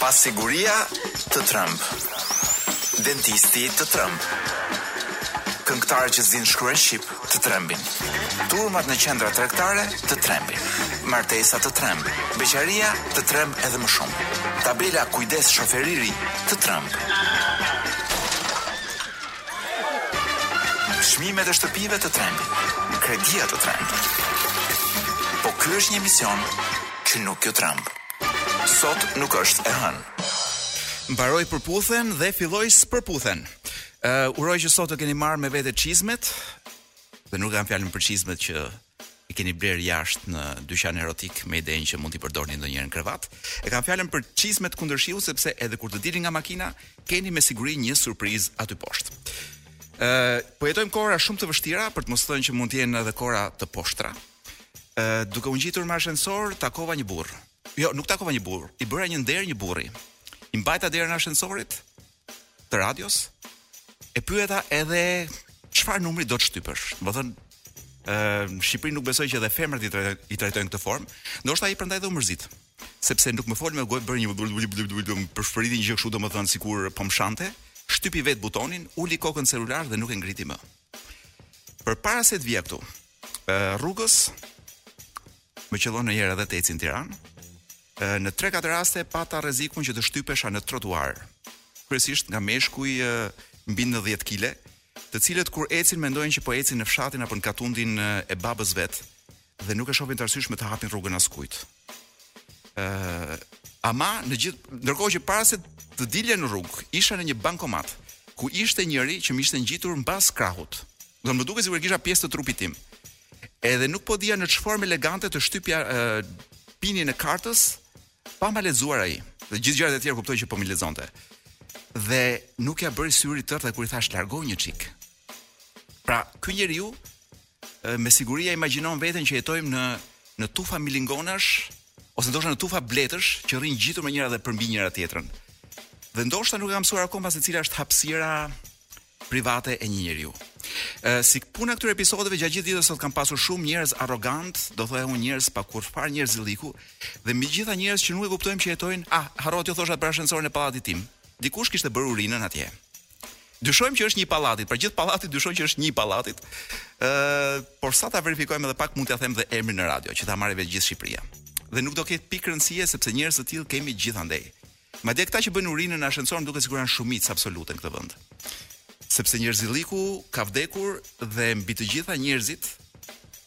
Pasiguria të tremb, dentisti të tremb, këngëtarët që s'dinë të shkruajnë shqip të trembin, turmat në qendra tregtare të trembin, martesa të tremb, beqaria të tremb edhe më shumë, tabela kujdes shofer i ri të tremb. Çmimet e shtëpive të trembin, kredia të tremb. Po ky është një emision që nuk ju tremb. Sot nuk është e hënë. Mbaroi përputhen dhe filloi s'përputhen. Uh, uroj që sot të keni marrë me vete çizmet dhe nuk kam fjalën për çizmet që i keni blerë jashtë në dyqan erotik me idenë që mund t'i përdorni ndonjëherë në krevat. E kam fjalën për çizmet kundër shiut sepse edhe kur të dilni nga makina, keni me siguri një surprizë aty poshtë. Ë, po jetojmë kohëra shumë të vështira për të mos thënë që mund të jenë edhe kohëra të poshtra. Ë, duke u ngjitur me ashensor, takova një burrë. Jo, nuk takova një burrë, i bëra një nder një burri. I mbajta derën e ashensorit, të radios, e pyeta edhe çfarë numri do të shtypësh. Domethënë në Shqipëri nuk besoj që edhe femrat i, trajtojnë, i trajtojnë në këtë formë, ndoshta ai prandaj dhe u mërzit sepse nuk më fol me gojë bëri një pëshpëriti një gjë kështu domethënë sikur po më shante, shtypi vetë butonin, uli kokën në celular dhe nuk e ngriti më. Përpara se të vija këtu, rrugës Më qëllon ndonjëherë edhe të eci në Tiranë. Në 3-4 raste pata rrezikun që të shtypesha në trotuar, kryesisht nga meshkuj mbi 90 kg, të cilët kur ecin mendojnë që po ecin në fshatin apo në katundin e babës vet dhe nuk e shohin të arsyeshme të hapin rrugën askujt. Ë, ama në gjithë ndërkohë që para se të dilja në rrugë, isha në një bankomat ku ishte njëri që më ishte ngjitur mbas krahut. Do më dukej sikur e kisha pjesë të trupit tim. Edhe nuk po dija në ç'formë elegante të shtypja pinin e kartës pa ma lexuar ai. Dhe gjithë gjërat e tjera kuptoj që po m'i lexonte. Dhe nuk ia bëri syri tërr dhe kur i thashë largohu një çik. Pra, ky njeriu me siguri e imagjinon veten që jetojmë në në tufa milingonash ose ndoshta në tufa bletësh që rrinë ngjitur me njëra dhe përmbi njëra tjetrën. Dhe ndoshta nuk e ka mësuar akoma se cila është hapësira private e një njeriu. Ë si puna e këtyre episodeve gjatë gjithë ditës sot kam pasur shumë njerëz arrogantë, do thoya unë njerëz pa kurrfarë njerëzillëku dhe mbi të gjitha njerëz që nuk e kuptojnë që jetojnë, ah, harrova t'ju thosha për ashensorin e pallatit tim. Dikush kishte bërë urinën atje. Dyshojmë që është një i pallatit, po gjithë pallati dyshojmë që është një i pallatit. Ë, por sa ta verifikojmë edhe pak mund t'ia them dhe emrin në radio, që ta marrë vesh gjithë Shqipëria. Dhe nuk do ketë pikë rëndësie sepse njerëz të tillë kemi gjithandej. Madje këta që bëjnë urinën në ashensor më duket sikur janë shumicë absolute në këtë vend. Sepse njerëzilliku ka vdekur dhe mbi të gjitha njerëzit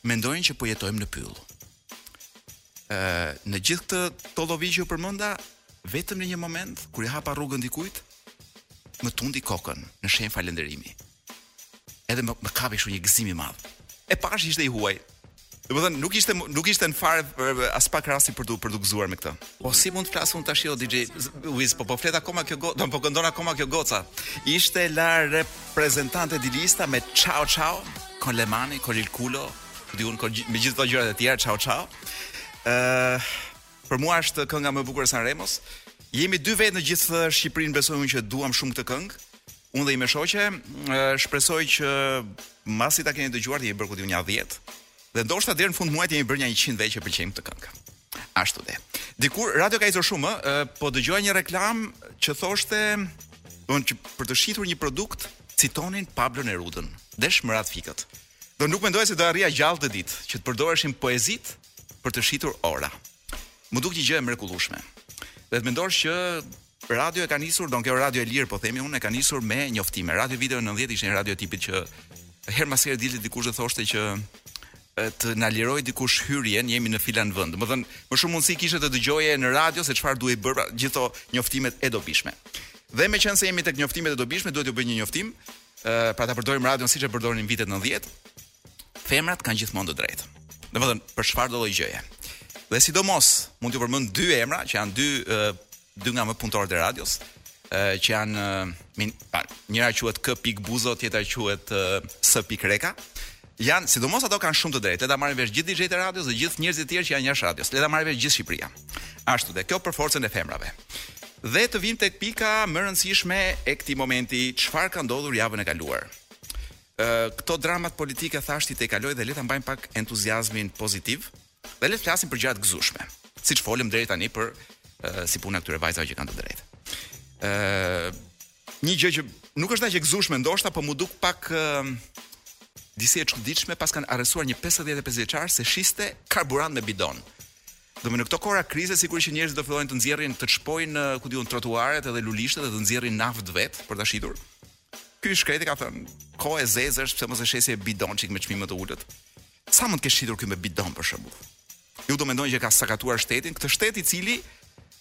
mendojnë që po jetojmë në pyll. Ë, në gjithë këtë tollovi që përmenda, vetëm në një moment kur i hapa rrugën dikujt, më tundi kokën në shenjë falënderimi. Edhe më, më kapi kështu një gëzim i madh. E pashë ishte i huaj. Domethënë nuk ishte nuk ishte në fare as pak rasti për t'u për t'u gëzuar me këtë. Po si mund të flas unë tash jo DJ Wiz, po po flet akoma kjo goca, do po këndon akoma kjo goca. Ishte La Rappresentante di Lista me Ciao Ciao, con le mani, con il culo, di unë kon me gjithë ato gjërat e tjera Ciao Ciao. Ë uh, për mua është kënga më e bukur e Sanremos. Jemi dy vetë në gjithë Shqipërinë besoj unë që e duam shumë këtë këngë. Unë dhe ime shoqe shpresoj që mbasi ta keni dëgjuar të jeni bërë ku di unë nja 10 dhe ndoshta deri në fund të muajit jemi bërë nja 100 veta që pëlqejmë këtë këngë. Ashtu dhe. Dhe kjo radio ka ecur shumë, po dëgjoja një reklamë që thoshte, do që për të shitur një produkt citonin Pablo Nerudën dhe shmërat fikët. Do nuk mendoja se do arrija gjallë atë ditë që të përdoreshin poezitë për të shitur ora. Më duket një gjë e mrekullueshme. Dhe të mendosh që Radio e ka nisur, don kjo radio e lirë po themi unë e ka nisur me njoftime. Radio Video 90 ishte një radio e tipit që herë mas herë dilte dikush dhe thoshte që të na lirojë dikush hyrjen, jemi në filan vend. Domethënë, më shumë mundësi kishe të dëgjoje në radio se çfarë duhej bërë, pra, gjithë ato njoftimet e dobishme. Dhe meqenëse jemi tek njoftimet e dobishme, duhet të bëj një njoftim, ë pra ta përdorim radion siç e përdorin vitet 90. femrat kanë gjithmonë të drejtë. Domethënë, për çfarëdo lloj gjëje. Dhe sidomos mund t'ju përmend dy emra që janë dy dy nga më punëtorët e radios, që janë min, pa, njëra quhet K pikë Buzo, tjetra quhet S pikë Reka. Janë, sidomos ato kanë shumë të drejtë. Le ta marrin vesh gjithë DJ-të e radios dhe gjithë njerëzit e tjerë që janë jashtë radios. Le ta marrë vesh gjithë Shqipëria. Ashtu dhe kjo për forcën e femrave. Dhe të vijmë tek pika më e rëndësishme e këtij momenti, çfarë ka ndodhur javën e kaluar. këto dramat politike thashë t'i tejkaloj dhe le ta mbajmë pak entuziazmin pozitiv dhe le të flasim për gjëra të gëzueshme. Siç folëm deri tani për uh, si puna këtyre vajzave që kanë të drejtë. ë uh, Një gjë që nuk është aq e gëzueshme ndoshta, po m'u duk pak uh, disi e çuditshme paskan arrestuar një 55 vjeçar se shiste karburant me bidon. Domethënë në këto kohëra krize sigurisht që njerëzit do fillojnë të nxjerrin të çpojnë ku di unë trotuaret edhe lulishtet dhe të nxjerrin naftë vetë për ta shitur. Ky i shkreti ka thënë, kohë e zezë është pse mos e shes një bidonçik me çmim më të ulët. Sa mund të ketë shitur ky me bidon për shembull? Ju do mendoni që ka sakatuar shtetin, këtë shtet i cili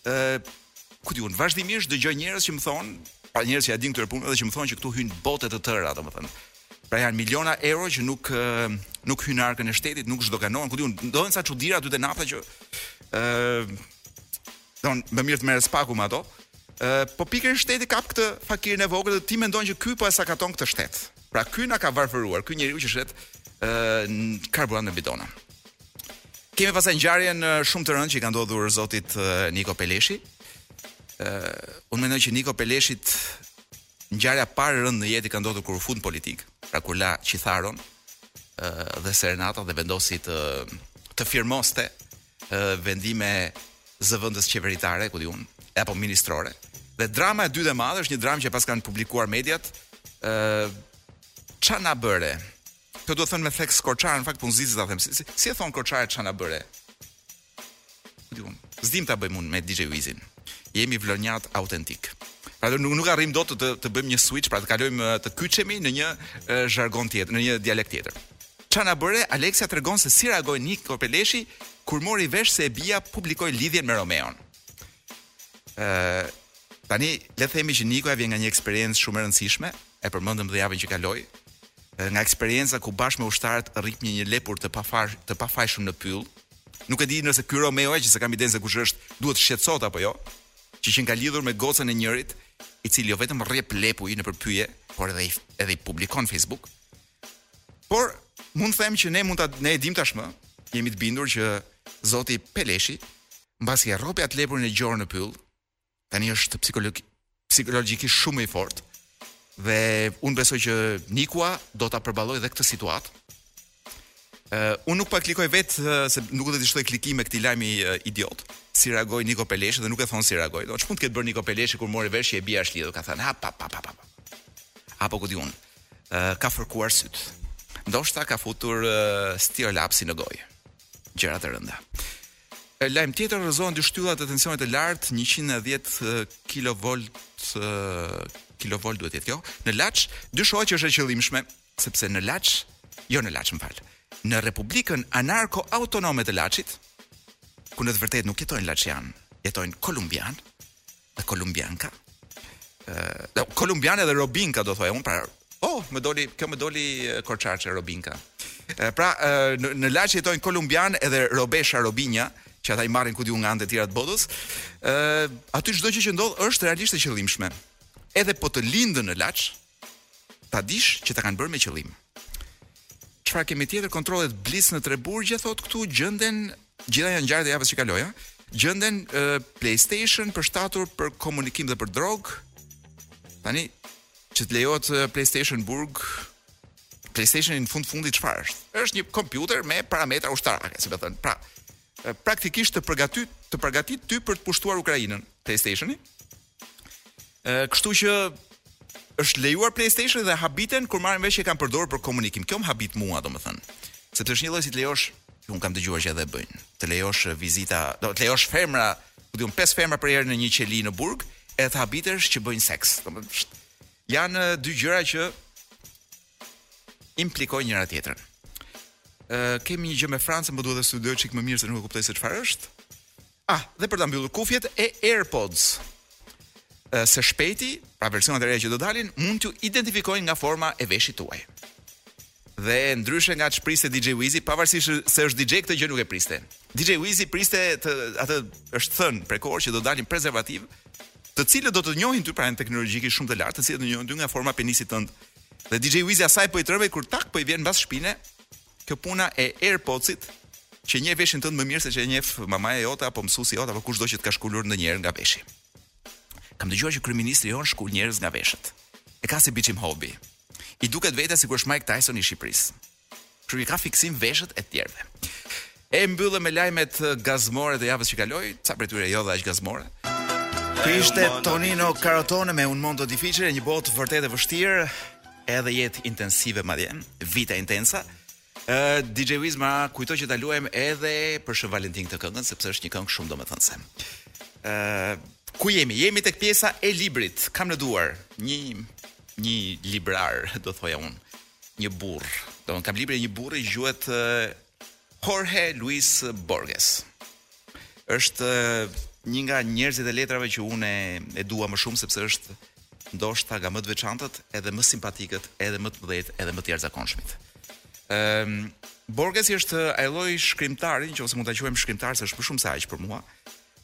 ë ku di unë, vazhdimisht dëgjoj njerëz që më thonë, pra njerëz që ia dinë këto punë dhe që më thonë që këtu hyjnë bote të tëra, domethënë. Pra janë miliona euro që nuk nuk hyjnë në arkën e shtetit, nuk zhdoganohen, ku di unë, ndodhin sa çudira aty te nafta që ë Don, më mirë të merres pak me ato. Ë, po pikërisht shteti kap këtë fakirin e vogël dhe ti mendon që ky po e sakaton këtë shtet. Pra ky na ka varfëruar, ky njeriu që shet ë në karburant me bidona. Kemi pasaj ngjarjen shumë të rëndë që i ka ndodhur zotit Niko Peleshi. Ë, unë mendoj që Niko Peleshit ngjarja parë rëndë në jetë i ka ndodhur kur u fut në politikë, pra kur la qitharën edhe serenatat dhe vendosi të të firmoste vendime zëvendës qeveritare, ku di unë, apo ministrore. Dhe drama e dytë e madhe është një dramë që po e kanë publikuar mediat, ë ça na bëre. Kjo do të thënë me theks korçar, në fakt po nuk di si ta them. Si, si, si e thon korçarçe ça na bëre? Ku di unë, s'dim ta bëjmë unë me DJ Wizin. Jemi vlonjat autentik. Pra nuk nuk arrim dot të të bëjmë një switch, pra të kalojmë të kyçemi në një zhargon tjetër, në një dialekt tjetër. Ça na bëre Aleksia tregon se si reagoi Niko Peleshi kur mori vesh se e bija publikoi lidhjen me Romeon. Ë tani le të themi që Nikoja vjen nga një eksperiencë shumë e rëndësishme, e përmendëm dhe javën që kaloi, nga eksperienca ku bashkë me ushtarët rripte një një lepur të pafar të pafajshëm në pyll. Nuk e di nëse ky Romeo që s'e kam idenë se kush është, duhet të shqetësohet apo jo, që qenka lidhur me gocën e njeriut, i cili jo vetëm rrjep lepuj nëpër pyje, por edhe i, edhe i publikon në Facebook. Por mund të them që ne mund ta ne e dim tashmë, jemi të bindur që zoti Peleshi mbasi e rropi atë lepurin e gjorë në pyll, tani është psikolog psikologjikisht shumë më i fortë. Dhe unë besoj që Nikua do ta përballojë dhe këtë situatë. Ë uh, unë nuk po e klikoj vet uh, se nuk do të shtoj klikime këtij lajmi uh, idiot. Si reagoi Niko Peleshi dhe nuk e thon si reagoi. Po ç'mund të ketë bërë Niko Peleshi kur mori vesh që e bija është lidhur, ka thënë ha pa pa pa pa. Apo ku di unë. ka fërkuar sytë. Ndoshta ka futur stilolapsin në gojë. Gjëra të rënda. Lajm tjetër rrëzohen dy shtylla të tensionit të lartë 110 kV kilovolt duhet të jetë kjo. Në Laç dyshohet që është e qëllimshme, sepse në Laç, jo në Laç, më fal. Në Republikën Anarko Autonome të Laçit, ku në të vërtetë nuk jetojnë laçian, jetojnë kolumbian, dhe kolumbianka. Ë, uh, kolumbian edhe robinka do thoja unë, pra, oh, më doli, kjo më doli korçarçe robinka. Uh, pra, uh, në, në Laç jetojnë kolumbian edhe robesha robinja, që ata i marrin ku di unë nga anët e tjera të botës. Ë, uh, aty çdo gjë që ndodh është realisht e qëllimshme. Edhe po të lindën në Laç, Ta dish që ta kanë bërë me qëllim. Çfarë kemi tjetër? Kontrollet Blitz në tre burgje thotë këtu gjenden, të gjitha janë ngjarjet e javës që kaloi, ha. Gjenden uh, PlayStation përshtatur për komunikim dhe për drogë. Tani që të lejohet PlayStation në burg, PlayStationi në fund të fundit çfarë është? Është një kompjuter me parametra ushtarake, si me thënë. Pra, praktikisht të përgatit të përgatit ty për të pushtuar Ukrainën, PlayStationi. Ë, kështu që është lejuar PlayStation dhe habiten kur marrin vesh që e kanë përdorur për komunikim. Kjo më habit mua, domethënë. Sepse është një lloj si të lejosh, që unë kam dëgjuar që edhe e bëjnë. Të lejosh eh, vizita, do të lejosh femra, ku di unë pesë femra për herë në një qeli në burg, e të habitesh që bëjnë seks. Domethënë është- janë eh, dy gjëra që implikojnë njëra tjetrën. Ë, kemi një gjë me Francën, po duhet të studioj një çik më mirë se nuk e kuptoj se çfarë është. Ah, dhe për ta mbyllur kufjet e AirPods. Së shpejti, pra versionet e reja që do dalin, mund t'ju identifikojnë nga forma e veshit tuaj. Dhe ndryshe nga ç'priste DJ Wizi, pavarësisht se është DJ këtë gjë nuk e priste. DJ Wizi priste të, atë e ka thënë prej kohësh që do dalin prezervativ, të cilët do të njohin ty pra janë teknologjikisht shumë të lartë, të cilët do njohin ty nga forma e penisit tënd. Dhe DJ Wizi asaj po i trëve kur tak po i vjen mbas shpine, Kjo puna e Airpods-it që njeh veshin tënd më mirë se që e njeh mamaja jote apo mësuesja jote apo kushdo që të ka shkulur ndonjëherë nga veshi. Kam dëgjuar që kryeministri jonë shkul njerëz nga veshët. E ka si biçim hobi. I duket vetes sikur është Mike Tyson i Shqipërisë. Kështu që ka fiksim veshët e të tjerëve. E mbyllëm me lajmet gazmore të javës që kaloi, ca prej tyre jo dhe aq gazmore. Ky ishte Tonino Carotone me Un Mondo Difficile, një botë vërtet e vështirë, edhe jetë intensive madje, vita intensa. Ë DJ Wiz, ma kujto që ta luajmë edhe për Shën Valentin këtë këngën sepse është një këngë shumë domethënëse. Ë ku jemi? Jemi tek pjesa e librit. Kam në duar një një librar, do thoja unë. një burrë. Domethënë kam librin e një burri që quhet Jorge Luis Borges. Është një nga njerëzit e letrave që unë e dua më shumë sepse është ndoshta nga më të veçantët, edhe më simpatikët, edhe më të mëdhejt, edhe më të jashtëzakonshmit. Ëm um, Borges është ai lloj shkrimtari, nëse mund ta quajmë shkrimtar, se është më shumë se aq për mua,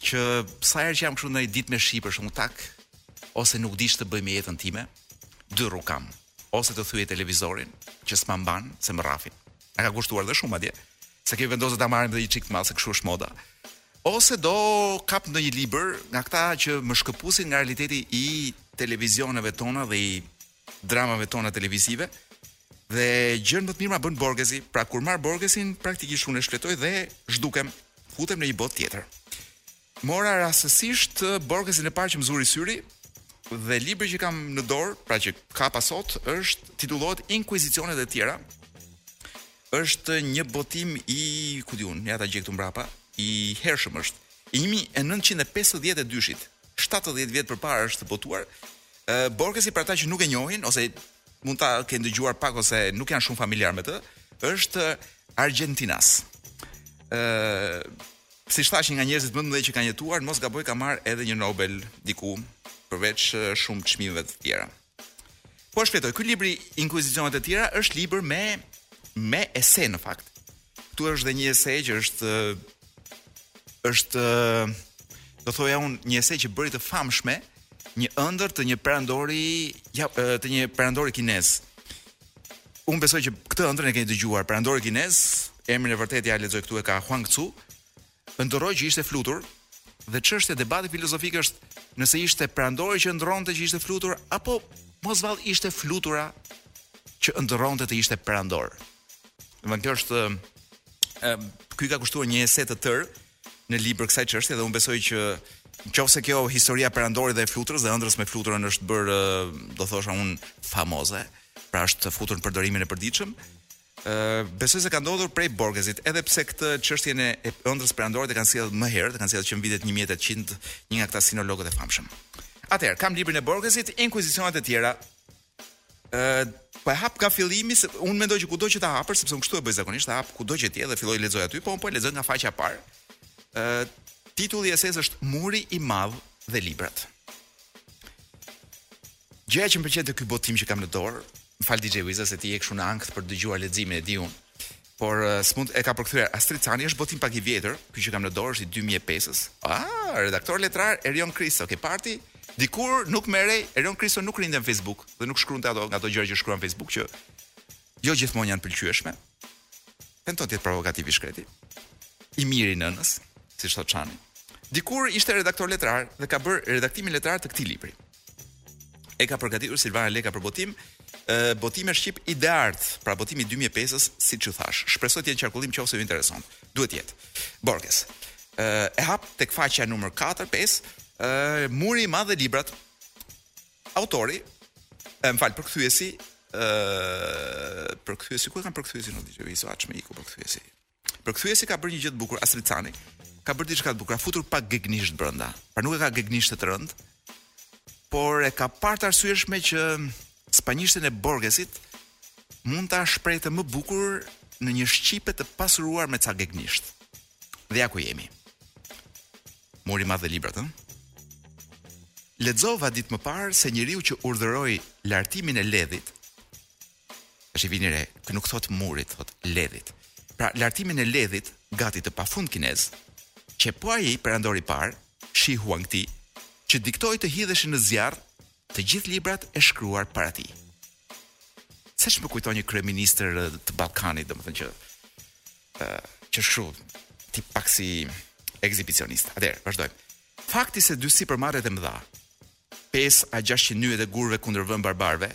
që sa herë që jam kështu në një ditë me shi për shkak tak ose nuk di ç'të bëj me jetën time, dy rrugë kam. Ë ose do thyej televizorin që s'ma mban se më rrafin. Na ka kushtuar dhe shumë atje, se kemi vendosur ta marrim dhe një çik të madh se kështu është moda. Ose do kap ndonjë libër nga këta që më shkëpusin nga realiteti i televizioneve tona dhe i dramave tona televizive. Dhe gjënë më të mirë ma bën Borgesi. Pra kur marr Borgesin, praktikisht unë e shfletoj dhe zhdukem, futem në një botë tjetër. Mora rastësisht Borgesin e parë që më zuri syri dhe libri që kam në dorë, pra që kapa sot, është titullohet Inkuizicionet e tjera. Është një botim i, ku di unë, ja ta gjej këtu mbrapa, i hershëm është. I 1952-shit, 70 vjet përpara është botuar. Borgesi për ata që nuk e njohin ose mund ta kenë dëgjuar pak ose nuk janë shumë familjar me të, është argentinas. Ë Siç thash një nga njerëzit më të mëdhenj që kanë jetuar, mos gaboj ka marrë edhe një Nobel diku, përveç shumë çmimeve të tjera. Po e shfletoj, ky libri Inkuizicionet e tjera është libër me me ese në fakt. Ktu është dhe një ese që është është do thoja un një ese që bëri të famshme një ëndër të një perandori ja, të një perandori kinez. Unë besoj që këtë ëndrrën e keni dëgjuar, perandori kinez, emrin e vërtetë ja lexoj këtu e ka Huang Tzu, ëndrroi që ishte flutur dhe çështja debati filozofik është nëse ishte perandori që ëndrronte që ishte flutur apo mos vallë ishte flutura që ëndrronte të ishte perandor. Domethënë kjo është ky i ka kushtuar një ese të tërë në libër kësaj çështje dhe unë besoj që në qoftë se kjo historia e perandorit dhe e fluturës dhe ëndrrës me fluturën është bërë do thosha unë famoze, pra është futur në përdorimin e përditshëm, besoj se ka ndodhur prej Borgesit, edhe pse këtë çështjen e ëndrrës perandorit e kanë sjell më herët, e kanë sjell që në vitet 1800 një nga këta sinologët e famshëm. Atëherë, kam librin e Borgesit, inkuizicionet e tjera. Ëh, po e hap nga fillimi, unë mendoj që kudo që ta hapësh, sepse unë kështu e bëj zakonisht, e hap kudo që të jetë dhe filloj lexoj aty, po unë po e lexoj nga faqja e parë. Ëh, titulli i eses është Muri i Madh dhe librat. Gjëja që më pëlqen te ky botim që kam në dorë, më fal DJ Wiza se ti je kështu në ankth për të dëgjuar leximin e di unë. Por s'mund e ka përkthyer Astrit Cani, është botim pak i vjetër, ky që kam në dorë është i 2005-s. Ah, redaktor letrar Erion Kristo, ke parë ti? Dikur nuk merrej, Erion Kristo nuk rrinte në Facebook dhe nuk shkruante ato nga ato gjëra që shkruan në Facebook që jo gjithmonë janë të pëlqyeshme. Tenton të jetë provokativ i shkreti. I miri i nënës, siç thot Çani. Dikur ishte redaktor letrar dhe ka bërë redaktimin letrar të këtij libri. e ka përgatitur Silvana Leka për botim, botime shqip IDEART, pra botim i 2005-s, siç ju thash. Shpresoj të jetë në qarkullim qoftë se ju intereson. Duhet të jetë. Borges. e hap tek faqja numër 4, 5, ë muri i madh dhe librat. Autori, e më fal përkthyesi, ë përkthyesi ku e kam përkthyesin o diçka i suatshëm iku përkthyesi. Përkthyesi ka bërë një gjë të bukur Astrit Cani. Ka bërë diçka të bukur, ka futur pak gegnisht brenda. Pra nuk e ka gegnishte të rëndë, por e ka parë të arsyeshme që spanjishten e Borgesit mund ta shprehte më bukur në një shqipe të pasuruar me ca gegnisht. Dhe ja ku jemi. Muri i madh dhe librat, ëh. Lexova ditë më parë se njeriu që urdhëroi lartimin e ledhit Tash i vini re, ky nuk thotë murit, thotë ledhit. Pra, lartimin e ledhit gati të pafund kinez, qe po ai perandor i parë, Shi Huangti, që diktoi të hidheshin në zjarr të gjithë librat e shkruar para tij. Sa më kujton një kryeministër të Ballkanit, domethënë që ë që shu ti pak si ekzibicionist. Atëherë, vazhdojmë. Fakti se dy sipërmarrjet e mëdha pesë a gjashtëqind nyjet e gurëve kundërvënë barbarëve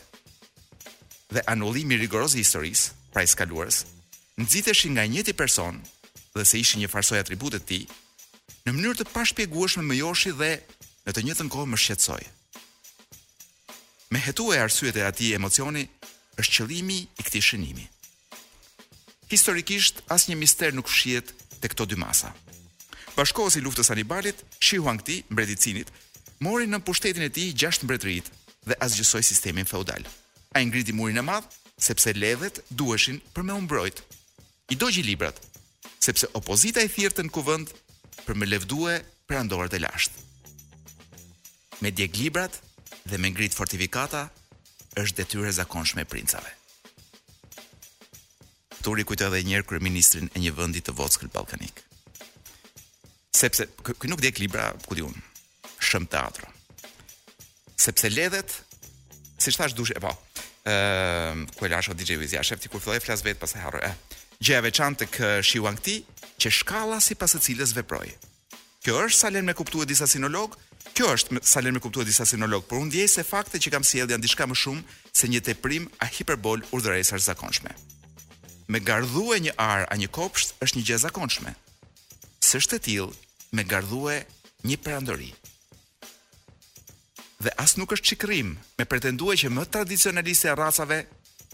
dhe anullimi rigoroz i historisë, pra i së kaluarës, nxiteshin nga i njëjti person dhe se ishin një farësoj atribute të tij, në mënyrë të pashpjegueshme më joshi dhe, në të njëjtën kohë, më shqetësoi. Me hetue arsyet e atij emocioni është qëllimi i këtij shënimi. Historikisht, asnjë mister nuk fshihet te këto dy masa. Bashkëkohës i luftës së Hanibalit, Shi Huang Ti, mbret i Cinit, mori nën pushtetin e tij gjashtë mbretëritë dhe asgjësoi sistemin feudal. Ai ngriti Murin e Madh, sepse ledhet duheshin për me u mbrojtë. I dogji librat, sepse opozita i thirrte në kuvend për me levdue perandorët e lashtë. Me djeg librat dhe me ngrit fortifikata është detyrë e zakonshme e princave. Këtu rikujtoj edhe një herë kryeministrin e një vendi të vockël ballkanik. Sepse ky nuk djeg libra, ku di unë, shemb teatro. Sepse ledhet, siç thashë duheshin, po. Ëm, ehm, ku e lashë o DJ Wizja, sheh ti kur filloj flas vetë pastaj e harroj. Eh. Gjëja e veçantë tek Shi Huangti, qe shkalla sipas së cilës veproi. Kjo është sa len me kuptue disa sinolog? Kjo është sa len me kuptue disa sinolog, por unë ndjej se faktet që kam sjellë janë diçka më shumë se një teprim a hiperbolë urdhëresash të zakonshme. Me gardhue një arë a një kopsht është një gjë e zakonshme. S'është e tillë me gardhue një perandori. Dhe as nuk është çikërrimë me pretendue që më tradicionalistja e racave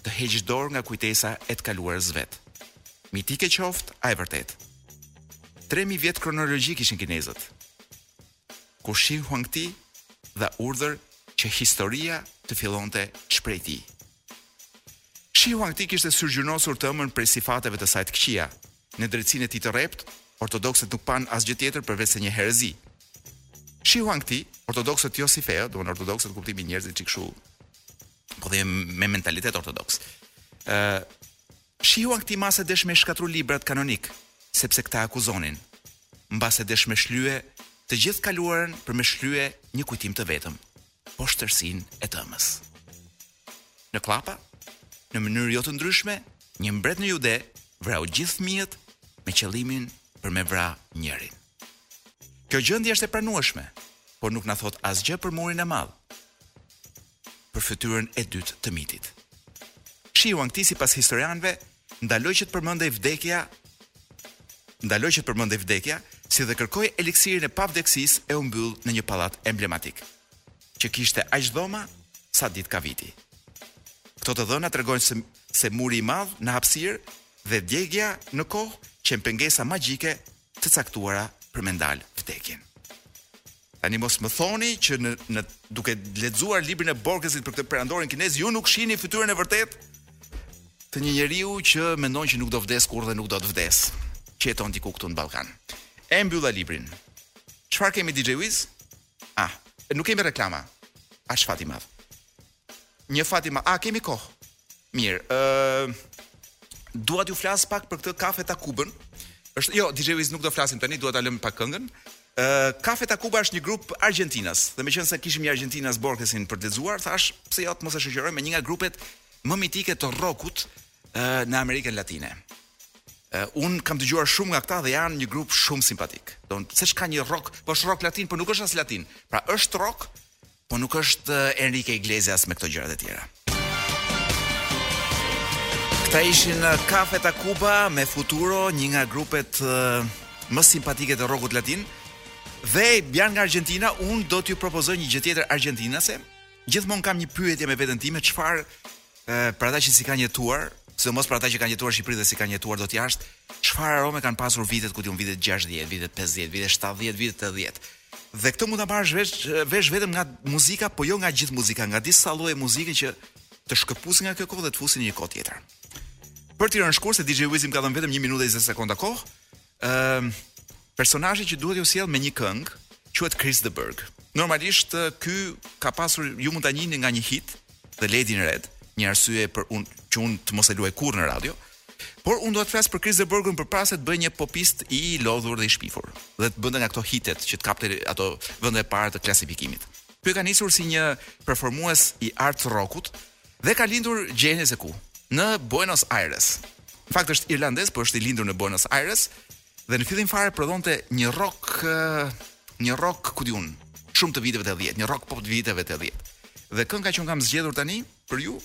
të heqë dorë nga kujtesa e të kaluarës së vet. Mitike qoftë, a e vërtetë. Tre mijë vjet kronologji kishin kinezët. Kur Shi Huangti dha urdhër që historia të fillonte prej tij. Shi Huangti kishte syrgjynosur të ëmën prej sifateve të saj të këqija. Në drejtësinë e tij të rreptë, ortodoksët nuk panë asgjë tjetër përveçse një herezi. Shi Huangti, ortodoksët jo si fe, domthonë ortodoksët kuptimi njerëzit çik kështu po dhe me mentalitet ortodoks. Ë Shi Huangti mbase desh me shkatru librat kanonik, sepse këta e akuzonin. Mbase desh me shlye të gjithë të kaluarën për me shlye një kujtim të vetëm. poshtërsinë e s'ëmës. Në kllapa, në mënyrë jo të ndryshme, një mbret në Jude vrau gjithë fëmijët me qëllimin për me vra njërin. Kjo gjendje është e pranueshme, por nuk na thotë asgjë për murin e madh, për fytyrën e dytë të mitit. Shi Huangti sipas historianëve, Ndaloi që të përmendej vdekja, ndaloi që të përmendej vdekja, si dhe kërkoi eliksirin e pavdekësisë e u mbyll në një pallat emblematik, që kishte aq dhoma sa ditë ka viti. Këto të dhëna tregojnë se, se muri i madh në hapësirë dhe djegia në kohë qenë pengesa magjike të caktuara për me ndal vdekjen. Tani mos më thoni që në, në duke lexuar librin e Borgesit për këtë perandorin kinez, ju nuk shihni fytyrën e vërtetë të një njeriu që mendon që nuk do vdesë kurrë dhe nuk do të vdesë, që jeton diku këtu në Ballkan. E mbylla librin. Çfarë kemi DJ Wiz? Ah, nuk kemi reklama. Ah ç'fat i madh. Një fat i madh. A kemi kohë? Mirë, ë dua t'ju flas pak për këtë Cafe Tacubën. Është jo, DJ Wiz nuk do flasim tani, dua ta lëmë pak këngën. Ë Cafe Tacuba është një grup argjentinas. Dhe meqenëse kishim një argjentinas Borgesin për të lexuar, thash pse jo të mos e shoqëroj me një nga grupet më mitike të rockut në Amerikën Latine. Uh, unë kam dëgjuar shumë nga këta dhe janë një grup shumë simpatik. Domethënë s'ka një rock, po është rock latin, por nuk është as latin. Pra është rock, Po nuk është Enrique Iglesias me këto gjërat e tjera. Këta ishin Cafe Tacuba me Futuro, një nga grupet më simpatike të rockut latin. Dhe janë nga Argentina, unë do t'ju propozoj një gjë tjetër argentinase. Gjithmonë kam një pyetje me veten time, çfarë për ata që s'i kanë jetuar, sidomos për ata që kanë jetuar në Shqipëri dhe s'i kanë jetuar dot jashtë, çfarë arome kanë pasur vitet ku di unë vitet 60, vitet 50, vitet 70, vitet 80. Dhe këtë mund ta marrësh vesh, vesh vetëm nga muzika, po jo nga gjithë muzika, nga disa lloje muzike që të shkëpusin nga kjo kohë dhe të fusin në një kohë tjetër. Për t'i rënë shkurt se DJ Wizi më ka dhënë vetëm 1 minutë e 20 sekonda kohë, Ëm personazhi që dua t'ju sjell me një këngë quhet Chris de Burgh. Normalisht ky ka pasur ju mund ta njihni nga një hit The Lady in Red, një arsye për që unë të mos e luaj kurrë në radio. Por unë do të flas për Chris de Burghun përpara se të bëhej një popist i lodhur dhe i shpifur dhe të bënte nga këto hitet që të kapte ato vendet e para të klasifikimit. Ky e ka nisur si një performues i art rockut Dhe ka lindur gjejeni se ku? Në Buenos Aires. Në fakt është irlandez, por është i lindur në Buenos Aires dhe në fillim fare prodhonte një rock një rock ku di unë, shumë të viteve 80, një rock pop të viteve 80. Dhe kënga që un kam zgjedhur tani për ju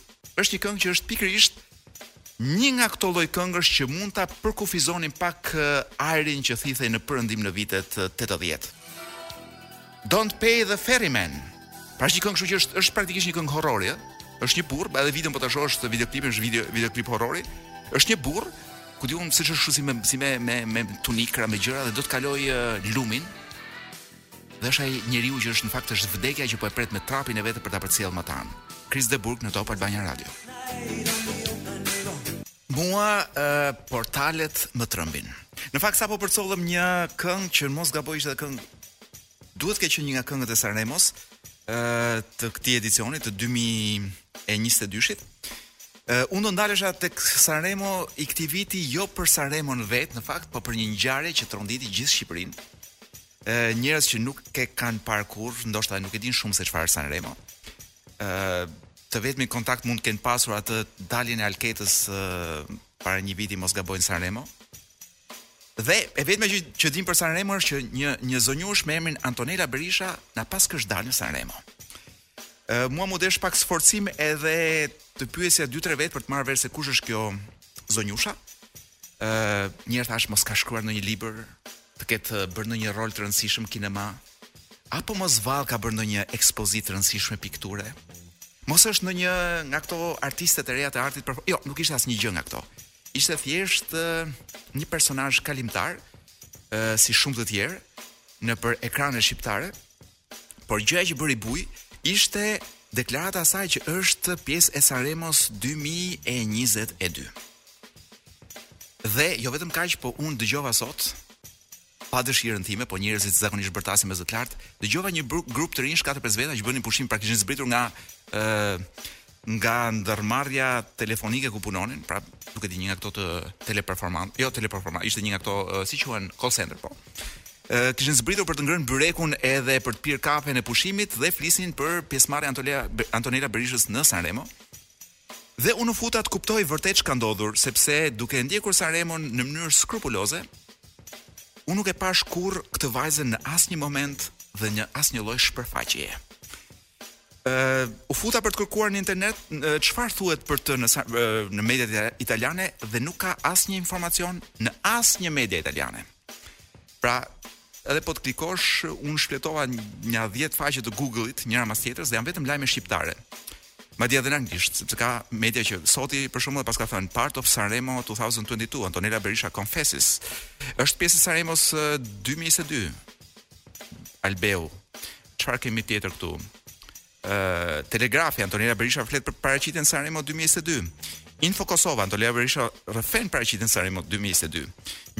është një këngë që është pikërisht një nga këto lloj këngësh që mund ta përkufizonim pak ajrin që thithej në perëndim në vitet 80. Don't Pay the Ferryman. Pra është një këngë, kështu që është është praktikisht një këngë horrori, ë. Është një burrë, edhe videon po ta shohësh të videoklipin, është video videoklip horrori. Është një burrë, ku di unë siç është kështu si me si me me me tunika me gjëra dhe do të kalojë uh, lumin. Dhe është ai njeriu që është në fakt është vdekja që po e pret me trapin e vet për ta përcjellë matanë. Chris De Burgh në Top Albania Radio. Mua portalet më trembin. Në fakt sapo përcollëm një këngë që mos gaboj ishte këngë duhet të ketë qenë një nga këngët e Sanremos ë të këtij edicioni të 2022-shit. Uh, unë do ndalesha tek Sanremo i këtij viti jo për Sanremon vetë, në fakt, po për një ngjarje që tronditi gjithë Shqipërinë. Ë uh, njerëz që nuk e kanë parë kurrë, ndoshta nuk e dinë shumë se çfarë është Sanremo. të vetmin kontakt mund të kenë pasur atë daljen e Alketës para një viti mos gaboj në San Remo. Dhe e vetmja që, që dim për San Remo është që një një zonjushë me emrin Antonela Berisha na paskësh dalë në San Remo. Ë mua m'u desh pak sforcim edhe të pyesja 2-3 vetë për të marrë vesh se kush është kjo zonjusha. ë uh, njëherë thashë mos ka shkruar ndonjë libër, të ketë bërë ndonjë rol të rëndësishëm në kinema, apo mos vallë ka bërë ndonjë ekspozitë të rëndësishme pikture. Mos është ndonjë nga këto artistet e reja të artit për jo, nuk ishte asnjë gjë nga këto. Ishte thjesht uh, një personazh kalimtar, uh, si shumë të tjerë nëpër ekranet shqiptare, Por gjëja që bëri bujë ishte deklarata e saj që është pjesë e Sanremos 2022. Dhe jo vetëm kaq, po unë dëgjova sot pa dëshirën time, po njerëzit zakonisht bërtasin me zë të lartë, dëgjova një grup të rinjsh 4-5 veta që bënin pushim praktikisht zbritur nga ë nga ndërmarrja telefonike ku punonin, pra ku di unë një nga këto të Teleperformance, jo Teleperformance, ishte një nga këto uh, si quhen call center po. Uh, kishin zbritur për të ngrënë byrekun edhe për të pirë kafen e pushimit dhe flisnin për pjesëmarrjen Antonela Antonela Berishës në Sanremo. Dhe unë u futa të kuptoj vërtet ç'ka ndodhur, sepse duke ndjekur Sanremon në mënyrë skrupuloze, unë nuk e pashë kurrë këtë vajzën në asnjë moment dhe në asnjë lloj shpërfaqjeje. u futa për të kërkuar në internet çfarë thuhet për të në në mediat italiane dhe nuk ka asnjë informacion në asnjë media italiane. Pra, edhe po të klikosh, unë shfletova nja 10 faqe të Google-it, njëra mas tjetrës dhe janë vetëm lajme shqiptare. Madje edhe në anglisht, sepse ka media që Sot-i për shembull paska thënë Part of Sanremo 2022, Antonella Berisha confesses. Është pjesë e Sanremos 2022. Albeu Çfarë kemi tjetër këtu? Ë uh, Telegrafi Antonela Berisha flet për paraqitjen në Sanremo 2022. Info Kosova Antonela Berisha rrëfen paraqitjen në Sanremo 2022.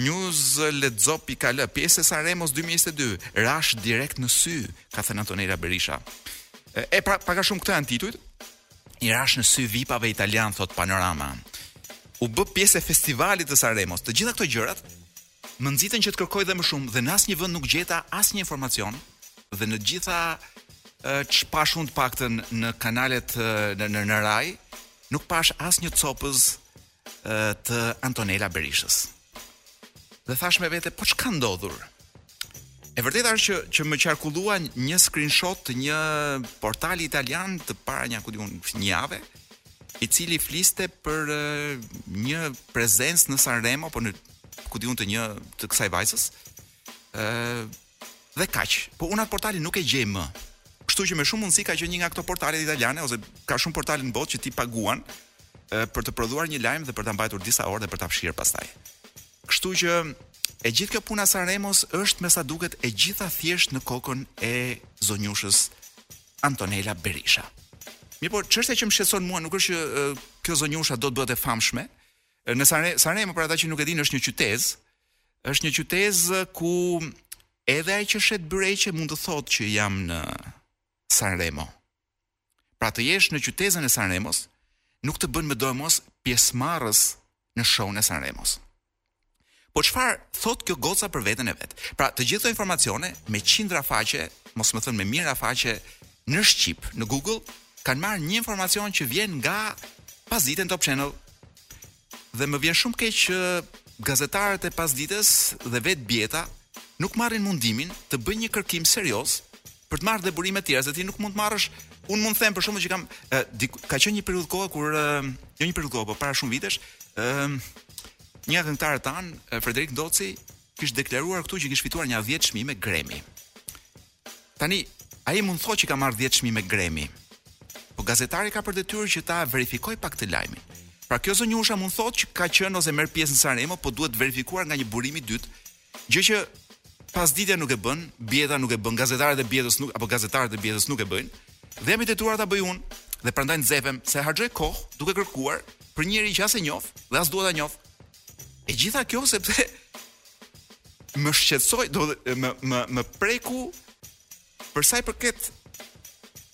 News lexo.al pjesë e Sanremos 2022 rashë direkt në sy, ka thënë Antonela Berisha. E pra, pak a shumë këta janë titujt. I rashë në sy vipave italianë thotë Panorama. U bë pjesë e festivalit të Sanremos. Të gjitha këto gjërat Më nxitën që të kërkoj dhe më shumë dhe në asnjë vend nuk gjeta asnjë informacion dhe në të gjitha ç'pashë unë të paktën në kanalet në në, në Rai, nuk pashë asnjë copëz të Antonela Berishës. Dhe thashë me vete, po çka ndodhur? E vërteta është që që më qarkullua një screenshot të një portali italian të para një ku di unë një jave, i cili fliste për një prezencë në Sanremo, apo në ku di unë të një të kësaj vajzës. ë dhe kaq. Po unë atë portalin nuk e gjej më. Kështu që me shumë mundësi ka qenë një nga këto portale italiane ose ka shumë portale në botë që ti paguan ë për të prodhuar një lajm dhe për ta mbajtur disa orë dhe për ta fshirë pastaj. Kështu që e gjithë kjo puna e Sanremos është me sa duket e gjitha thjesht në kokën e zonjushës Antonela Berisha. Mirëpo, çështja që më shqetëson mua nuk është që ë, kjo zonjusha do të bëhet e famshme, Në Sanre, Sanremo për ata që nuk e dinë është një qytezë, është një qytezë ku edhe ai që shet byreqe mund të thotë që jam në Sanremo. Pra të jesh në qytezën e Sanremos, nuk të bën medoemos pjesëmarrës në shoun e Sanremos. Po çfarë thotë kjo goca për veten e vet. Pra të gjitha këto informacione me qindra faqe, mos me thënë me mijëra faqe në shqip, në Google, kanë marrë një informacion që vjen nga Pasdite në Top Channel. Dhe më vjen shumë keq që gazetarët e Pasdites dhe vetë Bieta nuk marrin mundimin të bëjnë një kërkim serioz për të marrë dhe burime të tjera se ti nuk mund të marrësh unë mund të them për shkakun që kam e, di, ka qenë një periudhë kohë kur e, jo një periudhë kohë, por para shumë vitesh, ë Një nga këngëtarët tanë, Frederik Ndoci, kishte deklaruar këtu që kish fituar nja 10 çmime Grammy. Tani, ai mund thotë që ka marrë 10 çmime Grammy. Po gazetari ka për detyrë që ta verifikojë pak këtë lajmin. Pra kjo zonjusha mund thotë që ka qenë ose merr pjesë në Sanremo, po duhet verifikuar nga një burim i dytë, Gjë që pasditja nuk e bën, bjeta nuk e bën, gazetarët e bjetës nuk apo gazetarët e bjetës nuk e bëjnë. Dhe jam i detyruar ta bëj unë dhe prandaj nxefem se harxhoj kohë duke kërkuar për një njeri që as e njoh dhe as dua ta njoh. E gjitha kjo sepse më shqetësoi, do më më më preku Për sa i përket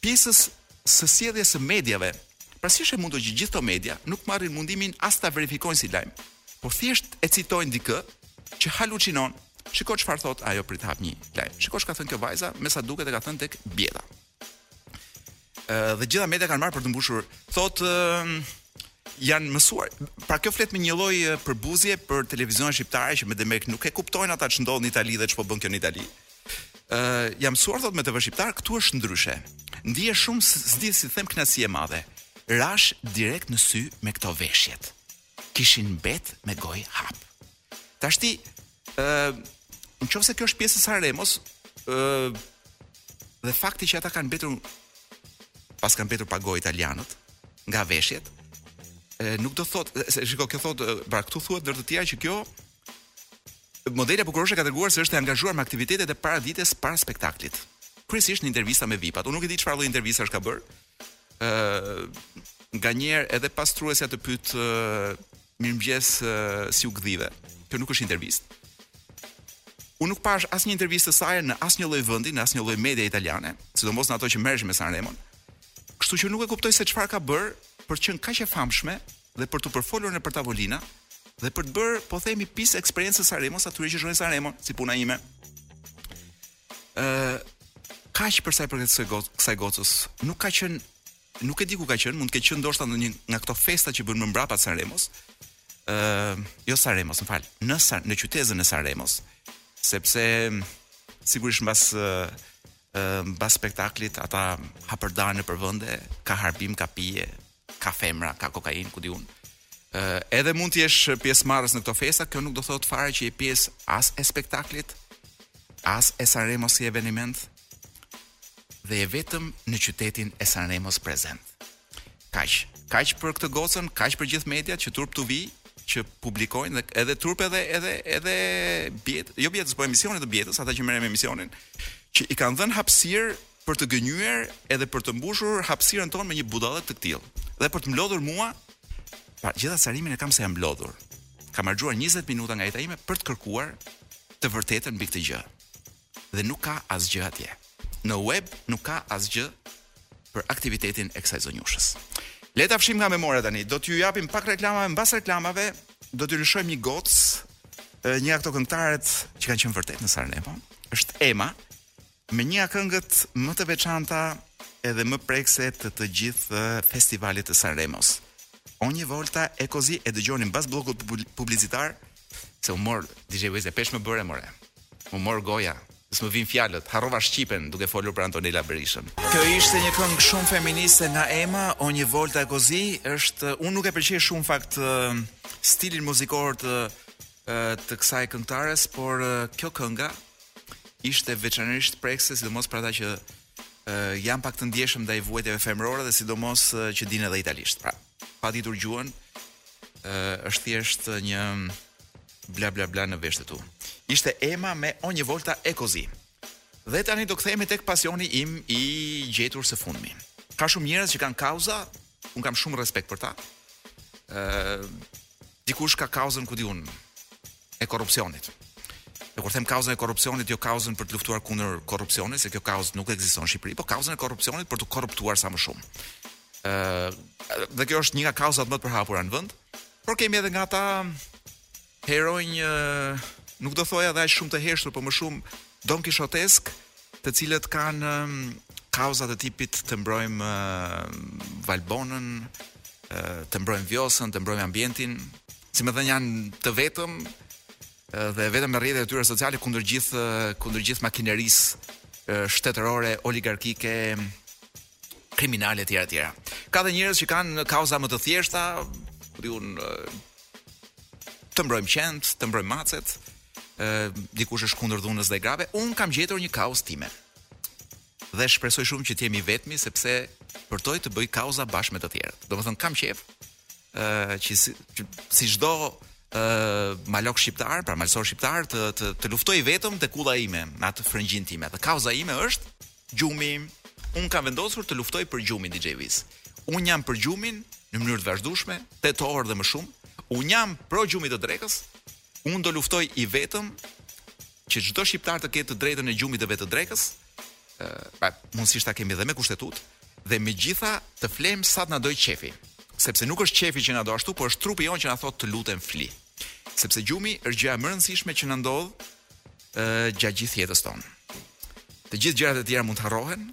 pjesës së sjelljes së mediave, pra si është e mundur që gjithë këto media nuk marrin mundimin as ta verifikojnë si lajm, por thjesht e citojnë dikë që haluçinon. Shiko çfarë thotë ajo prit të hap një lajm. Shiko ç'ka thënë kjo vajza, me sa duket e ka thënë tek bjeta. dhe gjitha media kanë marrë për të mbushur. Thotë janë mësuar. Pra kjo flet me një lloj përbuzje për televizionet shqiptare që me demek nuk e kuptojnë ata ç'ndodh në Itali dhe ç'po bën kjo në Itali. Ë uh, jam mësuar thotë me TV shqiptar, këtu është ndryshe. Ndihesh shumë s'di si them kënaqësi e madhe. Rashë direkt në sy me këto veshjet. Kishin mbet me gojë hap. Tashti ë në qoftë se kjo është pjesë e Sanremos, ë dhe fakti që ata kanë mbetur pas kanë mbetur pa gojë italianët nga veshjet, ë nuk do thotë, se shiko kjo thotë, pra këtu thuhet ndër të tjera që kjo modelja bukuroshe ka treguar se është e angazhuar me aktivitetet e paradites para spektaklit. Kryesisht në intervista me VIP-at. Unë nuk e di çfarë lloj intervistash ka bërë, ë nganjëherë edhe pastruesja të pyet mirëmëngjes, si u gdhive. Kjo nuk është intervistë. Unë nuk pashë asnjë intervistë të saj në asnjë lloj vendi, në asnjë lloj media italiane, sidomos në ato që merreshin me Sanremon. Kështu që nuk e kuptoj se çfarë ka bërë për të qenë kaq e famshme dhe për t'u përfolur nëpër tavolina dhe për të bërë, po themi, pis eksperiencën e Sanremos atyre që shkojnë në Sanremo, si puna ime. Ë kaq për sa i përket kësaj gocë, kësaj gocës, nuk ka qenë nuk e di ku ka qenë, mund të ketë qenë ndoshta në ndonjë nga këto festa që bëhen më mbrapa të Sanremos. Ë, uh, jo Sanremos, më fal, në San, në qytezën e Sanremos, sepse sigurisht mbas mbas spektaklit ata hapërdahen nëpër vende, ka harbim, ka pije, ka femra, ka kokainë, ku di unë. Ë, edhe mund të jesh pjesëmarrës në këto festa, kjo nuk do thotë fare që je pjesë as e spektaklit, as e Sanremos si eveniment dhe je vetëm në qytetin e Sanremos prezent. Kaq, kaq për këtë gocën, kaq për gjithë mediat që turp t'u vijë, që publikojnë dhe edhe turp edhe edhe edhe bjet, jo bjetës, po emisionit të bjetës, ata që merren me emisionin, që i kanë dhënë hapësirë për të gënjyer edhe për të mbushur hapësirën tonë me një budallë të tillë. Dhe për të më lodhur mua, pra gjithë acarimin e kam se jam lodhur. Kam harxhuar 20 minuta nga jeta ime për të kërkuar të vërtetën mbi këtë gjë. Dhe nuk ka asgjë atje. Në web nuk ka asgjë për aktivitetin e kësaj zonjushës. Le ta fshim nga memoria tani. Do t'ju japim pak reklama, mbas reklamave do t'ju lëshojmë një gocë një nga këto këngëtaret që kanë qenë vërtet në Sanremo, është Ema, me një nga këngët më të veçanta edhe më prekëse të të gjithë festivalit të Sanremos. Ogni volta è così e dëgjoni mbas bllokut publicitar se o more DJ Waze peshk më bëre more. M'u mor goja, s'më vin fjalët, harrova shqipen duke folur për Antonela Berishën. Kjo ishte një këngë shumë feministe nga Ema, Ogni volta è così, është unë nuk e pëlqej shumë në fakt stilin muzikor të të kësaj këngëtares, por kjo kënga ishte veçanërisht prekëse, sidomos për ata që janë pak të ndjeshëm ndaj vuajtjeve femërore dhe sidomos që dinë edhe italisht. Pra, pa ditur gjuhën, është thjesht një bla bla bla në veshët e tu. Ishte Ema me Ogni volta è così. Dhe tani do kthehemi tek pasioni im i gjetur së fundmi. Ka shumë njerëz që kanë kauza, un kam shumë respekt për ta. ë uh, Dikush ka kauzën ku di un e korrupsionit. Dhe kur them kauzën e korrupsionit, jo kauzën për të luftuar kundër korrupsionit, se kjo kauzë nuk ekziston në Shqipëri, po kauzën e korrupsionit për t'u korruptuar sa më shumë. ë uh, Dhe kjo është një nga kauzat më të përhapura në vend. Por kemi edhe nga ata heronj nuk do thoja edhe aq shumë të heshtur, por më shumë donkishoteskë, të cilët kanë kauzat e tipit të mbrojmë Valbonën, të mbrojmë Vjosën, të mbrojmë ambientin, si më thënë janë të vetëm dhe vetëm me rrjetet e tyre sociale kundër gjithë kundër gjithë makinerisë shtetërore oligarkike kriminale etj etj. Ka dhe njerëz që kanë kauza më të thjeshta, ku di un të mbrojmë qentë, të mbrojmë macet, ë dikush është kundër dhunës ndaj grave, un kam gjetur një kauzë time. Dhe shpresoj shumë që të jem i vetmi sepse përtoj të bëj kauza bashkë me të tjerët. Domethënë kam qejf ë që si, që, si çdo ë malok shqiptar, pra malësor shqiptar të të, të luftoj vetëm te kulla ime, me atë frëngjinë time. Dhe kauza ime është gjumi. Unë kam vendosur të luftoj për gjumin DJ Wiz. Unë jam për gjumin në mënyrë të vazhdueshme, 8 orë dhe më shumë. Unë jam pro gjumit të drekës. Unë do luftoj i vetëm që çdo shqiptar të ketë të drejtën e gjumit të vet të drekës. Ë, pra mundësisht ta kemi edhe me kushtetutë dhe me gjitha të flemë sa të na dojë qefi. Sepse nuk është qefi që na do ashtu, por është trupi jonë që na thotë të lutem fli. Sepse gjumi është gjëja më e rëndësishme që na ndodh gjatë gjithë jetës tonë. Të gjithë gjërat e tjera mund të harrohen,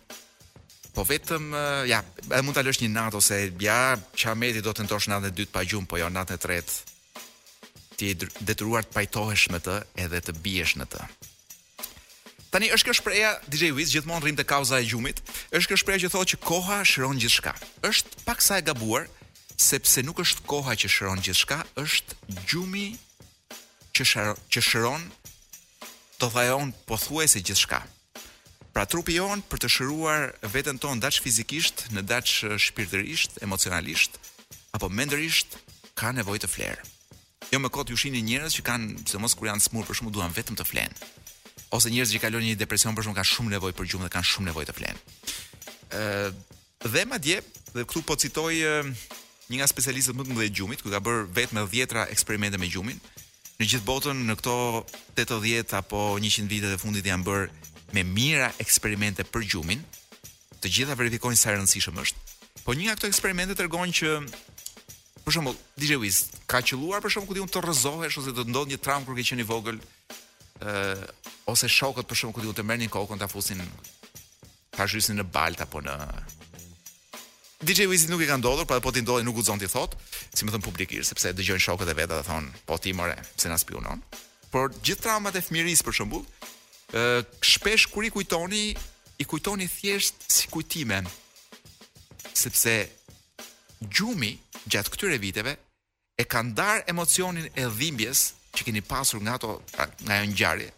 po vetëm ja, edhe mund ta lësh një natë ose ja, qameti do të tentosh natën e dytë pa gjumë, po jo natën e tretë. Ti je detyruar të pajtohesh me të edhe të biesh në të. Tani është kjo shprehja DJ Wiz gjithmonë rrim te kauza e gjumit, është kjo shprehja që thotë që koha shëron gjithçka. Është paksa e gabuar sepse nuk është koha që shëron gjithçka, është gjumi që shëron, që shëron do të thoja pothuajse gjithçka. Pra trupi jonë për të shëruar veten tonë daç fizikisht, në daç shpirtërisht, emocionalisht apo mendërisht ka nevojë të flerë. Jo më kot ju shihni njerëz që kanë, sidomos kur janë sëmurë për shembull duan vetëm të flenë. Ose njerëz që kalojnë një depresion për shembull kanë shumë nevojë për gjumë dhe kanë shumë nevojë të flenë. Ë dhe madje dhe këtu po citoj një nga specialistët më të mëdhenj të gjumit, që ka bërë vetëm me dhjetra eksperimente me gjumin. Në gjithë botën në këto 80 apo 100 vitet e fundit janë bërë me mijëra eksperimente për gjumin. Të gjitha verifikojnë sa i rëndësishëm është. Po një nga këto eksperimente tregon që Për shembull, DJ Wiz, ka qëlluar për shembull ku di unë të rrëzohesh ose të të ndodhë një traumë kur ke qenë i vogël, ë ose shokët për shembull ku di unë të merrnin kokën ta fusnin ta zhysnin në baltë apo në DJ Wizit nuk i ka ndodhur, pra po t'i ndodhi nuk guxon t'i thotë, si me thënë publikisht, sepse dëgjojnë shokët e vet dhe thonë, po ti more, pse na spiunon? Por gjithë traumat e fëmijërisë për shembull, ë shpesh kur i kujtoni, i kujtoni thjesht si kujtime. Sepse Gjumi gjatë këtyre viteve e ka ndarë emocionin e dhimbjes që keni pasur nga ato pra, nga ajo ngjarje.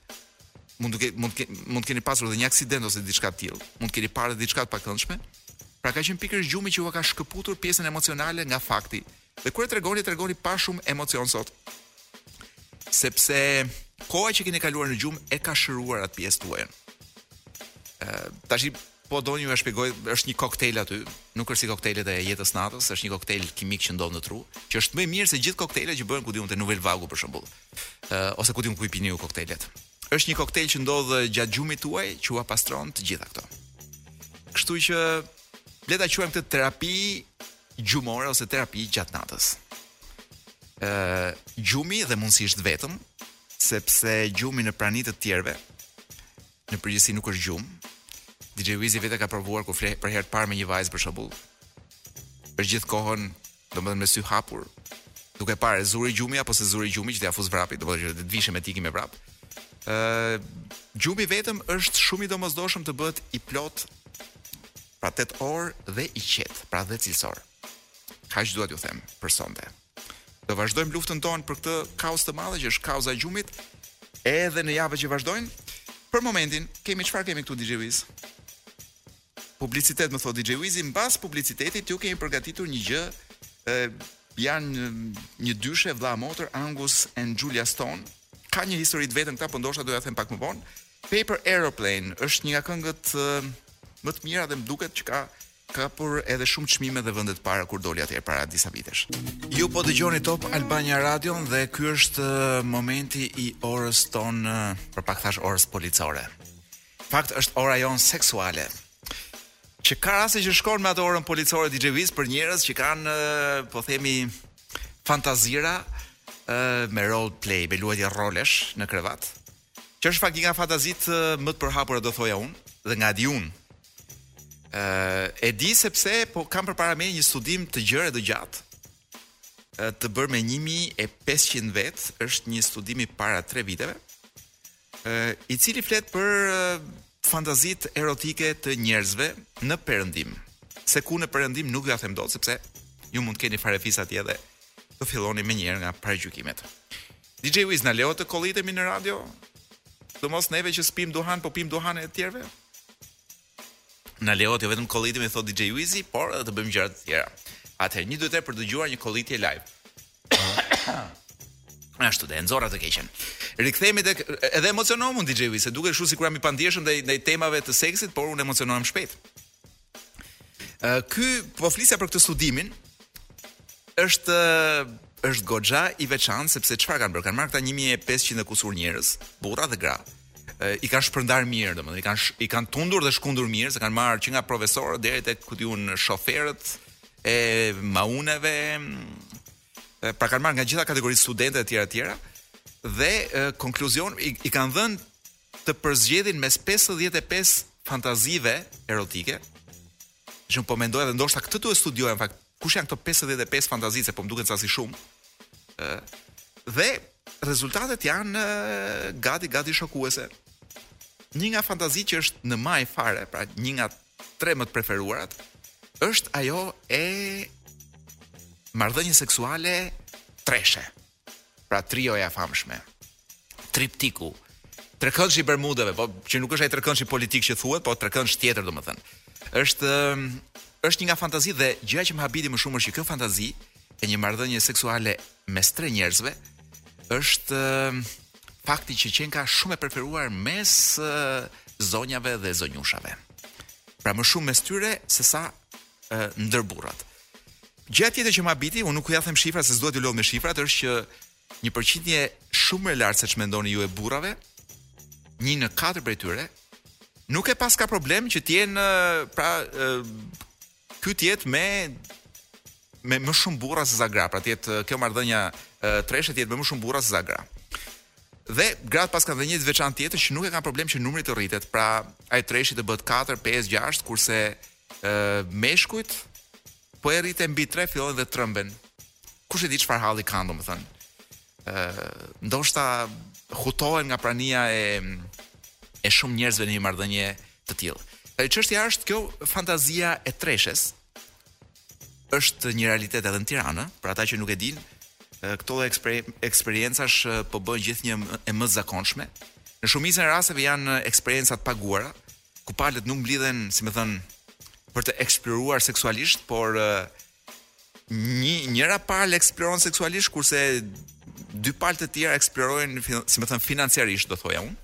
Mund të mund të mund të keni pasur edhe një aksident ose diçka të tillë, mund të keni parë diçka të pakëndshme. Pra ka qenë pikërisht gjumi që jua ka shkëputur pjesën emocionale nga fakti. Dhe kur e tregoni, e tregoni pa shumë emocion sot. Sepse koha që keni kaluar në gjumë e ka shëruar atë pjesë tuajën. Ë tash Po doni jua shpjegoj, është një koktejl aty, nuk është si koktejlet e jetës së natës, është një koktejl kimik që ndodh në tru, që është më i mirë se gjithë koktejlet që bëhen ku di unë te Nouvelle Vague për shembull. Uh, ose ku di unë ku i pini ju koktejlet. Është një koktejl që ndodh gjatë gjumit tuaj që ua pastron të gjitha këto. Kështu që le ta quajmë këtë terapi gjumore ose terapi gjatë natës. Ë uh, gjumi dhe mundësisht vetëm, sepse gjumi në prani të të tjerëve në përgjithësi nuk është gjumë. DJ Wizi vetë e ka provuar kur fle për herë të parë me një vajzë për shembull. Është gjithë kohën, domethënë me sy hapur, duke parë e zuri gjumi apo s'e zuri gjumi që t'ia fusë vrapit, domethënë që të vishet e të ikë me vrap. Ë uh, gjumi vetëm është shumë i domosdoshëm të bëhet i plotë pra 8 orë dhe i qetë, pra dhe cilësor. Kaq dua t'ju them për sonte. Do vazhdojmë luftën tonë për këtë kauzë të madhe që është kauza e gjumit edhe në javët që vazhdojnë. Për momentin kemi, çfarë kemi këtu DJ Wiz? Publicitet më thotë DJ Wizi, mbas publicitetit ju kemi përgatitur një gjë e janë një dyshe vëlla e motër Angus and Julia Stone. Ka një histori të vetën këta, po ndoshta do ja them pak më vonë. Paper Aeroplane është një nga këngët më të mira dhe më duket që ka kapur edhe shumë çmime dhe vende të para kur doli atëherë para disa vitesh. Ju po dëgjoni Top Albania Radio dhe ky është momenti i orës tonë, për pak thashë orës policore. Fakt është ora jonë seksuale. Që ka raste që shkon me atë orën policore DJ Wiz për njerëz që kanë po themi fantazira me role play, me luajtje rolesh në krevat. Që është fakt një nga fantazitë më të përhapura, do thoja unë dhe nga di unë. Ë e di sepse po kam përpara meje një studim të gjerë e të gjatë të bërë me 1500 vetë, është një studim i para 3 viteve, i cili flet për fantazitë erotike të njerëzve në perëndim. Se ku në perëndim nuk ja them dot sepse ju mund të keni farefis atje dhe të filloni menjëherë nga paragjykimet. DJ Wiz na lejohet të kollitemi në radio? Sidomos neve që s'pimë duhan, po pimë duhanin e të tjerëve? Na lejohet jo vetëm të kollitemi thotë DJ Wizi, por edhe të bëjmë gjëra të tjera. Atëherë një, dy, tre për të dëgjuar një kollitje live. Ashtu dhe, nxora të keqen. Rikthehemi tek edhe emocionohem unë DJ Wiz, se dukem kështu sikur jam i pandjeshëm ndaj ndaj temave të seksit, por unë emocionohem shpejt. Ë ky po flisja për këtë studimin është është goxha i veçantë sepse çfarë kanë bërë? Kanë marrë këta 1500 e kusur njerëz, burra dhe gra. I kanë shpërndarë mirë, domethënë i kanë i kanë tundur dhe shkundur mirë, se kanë marrë që nga profesorët deri tek ku di unë shoferët e mauneve, pra kanë marrë nga gjitha kategoritë studentë etj etj. Dhe e, konkluzion i, i kanë dhënë të përzgjedhin mes 55 fantazive erotike. Që po mendoja dhe ndoshta këtë duhet ta studioja në fakt, kush janë këto 55 fantazi se po më duken ca si shumë. ë dhe rezultatet janë ë, gati gati shokuese. Një nga fantazitë që është në majë fare, pra një nga tre më të preferuarat, është ajo e marrëdhënies seksuale treshe. Pra trioja e famshme. Triptiku. Trekëndshi i Bermudave, po që nuk është ai trekëndshi politik që thuhet, po trekëndsh tjetër domethënë. Është është një nga fantazitë dhe gjëja që më habiti më shumë është që kjo fantazi e një marrëdhënie seksuale mes tre njerëzve është fakti që qenka shumë e preferuar mes zonjave dhe zonjushave. Pra më shumë mes tyre sesa ndër burrat. Gjëja tjetër që ma biti, unë nuk ja them shifrat se s'dua t'ju lodh me shifrat, është që një përqindje shumë e më e lartë se ç'mendoni ju e burrave, një në katër prej tyre, nuk e paska problem që të jenë pra ky të jetë me me më shumë burra se sa gra, pra të jetë kjo marrëdhënia treshe të jetë me më shumë burra se sa gra. Dhe gratë pastaj kanë dhe një të veçantë tjetër që nuk e kanë problem që numri të rritet, pra ai treshi të bëhet 4, 5, 6, kurse Ë meshkujt po e rrite mbi tre fillojnë dhe trëmben. Kush e di çfarë halli kanë, domethënë. Ë ndoshta hutohen nga prania e e shumë njerëzve në një marrëdhënie të tillë. E çështja është kjo fantazia e treshes. Është një realitet edhe në Tiranë, për ata që nuk e dinë, këto lloj eksperiencash po bëhen gjithnjë e më të zakonshme. Në shumicën e rasteve janë eksperienca të paguara, ku palët nuk mblidhen, si me thënë, për të eksploruar seksualisht, por një njëra palë eksploron seksualisht kurse dy palë të tjera eksplorojnë, si me thënë, financiarisht, do thoja unë.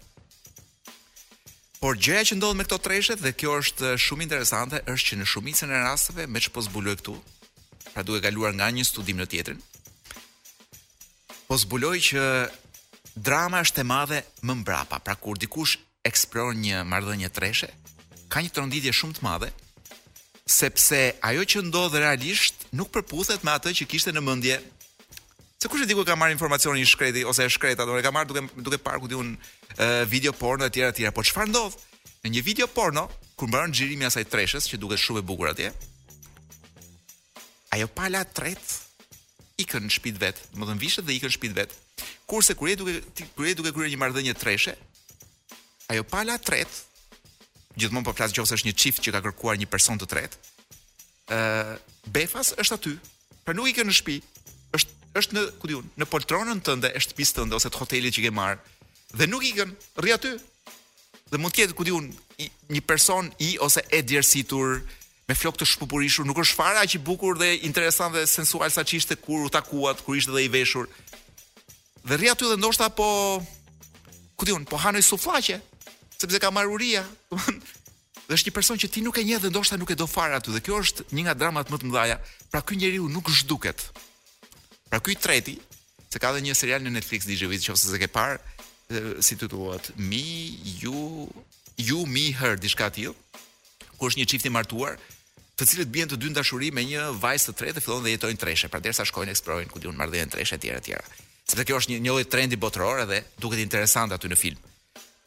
Por gjëja që ndodh me këto treshet dhe kjo është shumë interesante është që në shumicën e rasteve me ç'po zbuloj këtu, pra duke kaluar nga një studim në tjetrin, po zbuloj që drama është e madhe më mbrapa, pra kur dikush eksploron një marrëdhënie treshe, ka një tronditje shumë të madhe, sepse ajo që ndodh realisht nuk përputhet me atë që kishte në mendje. Se kush e di ku ka marrë informacionin i shkreti ose e shkreta, do e ketë marrë duke duke parë ku di unë video porno etj etj. Po çfarë ndodh? Në një video porno, kur mbaron xhirimi i asaj treshes që duket shumë e bukur atje, ajo pala e tretë ikën në shtëpi të vet, domethënë vishet dhe ikën në shtëpi të vet. Kurse kur je duke kur je duke kryer një marrëdhënie treshe, Ajo pala e tretë, gjithmonë po flas nëse është një çift që ka kërkuar një person të tretë. ë uh, Befas është aty. Pra nuk ikën në shtëpi. Është është në, ku di unë, në poltronën tënde, të shtëpisë tënde ose të hotelit që ke marrë. Dhe nuk ikën, rri aty. Dhe mund të jetë ku di unë një person i ose e djersitur me flokë të shpupurishur, nuk është fare aq i bukur dhe interesant dhe sensual sa ç'ishte kur u takuat, kur ishte dhe i veshur. Dhe rri aty dhe ndoshta po ku di unë, po ha ndonjë sufllaqe, sepse e ka marrë uria. dhe është një person që ti nuk e njeh dhe ndoshta nuk e do fare aty dhe kjo është një nga dramat më të mëdha. Pra ky njeriu nuk zhduket. Pra ky i treti, se ka edhe një serial në Netflix Xhenis, nëse e ke parë, si titullohet, Me You, You Me Her diçka tillë, ku është një çift i martuar, të cilët bien të dy në dashuri me një vajzë të tretë dhe fillojnë dhe jetojnë treshe, pra derisa shkojnë eksplorojnë ku di un marrëdhënien treshe etj etj. Sepse kjo është një një lloj trendi botëror edhe duket interesante aty në film.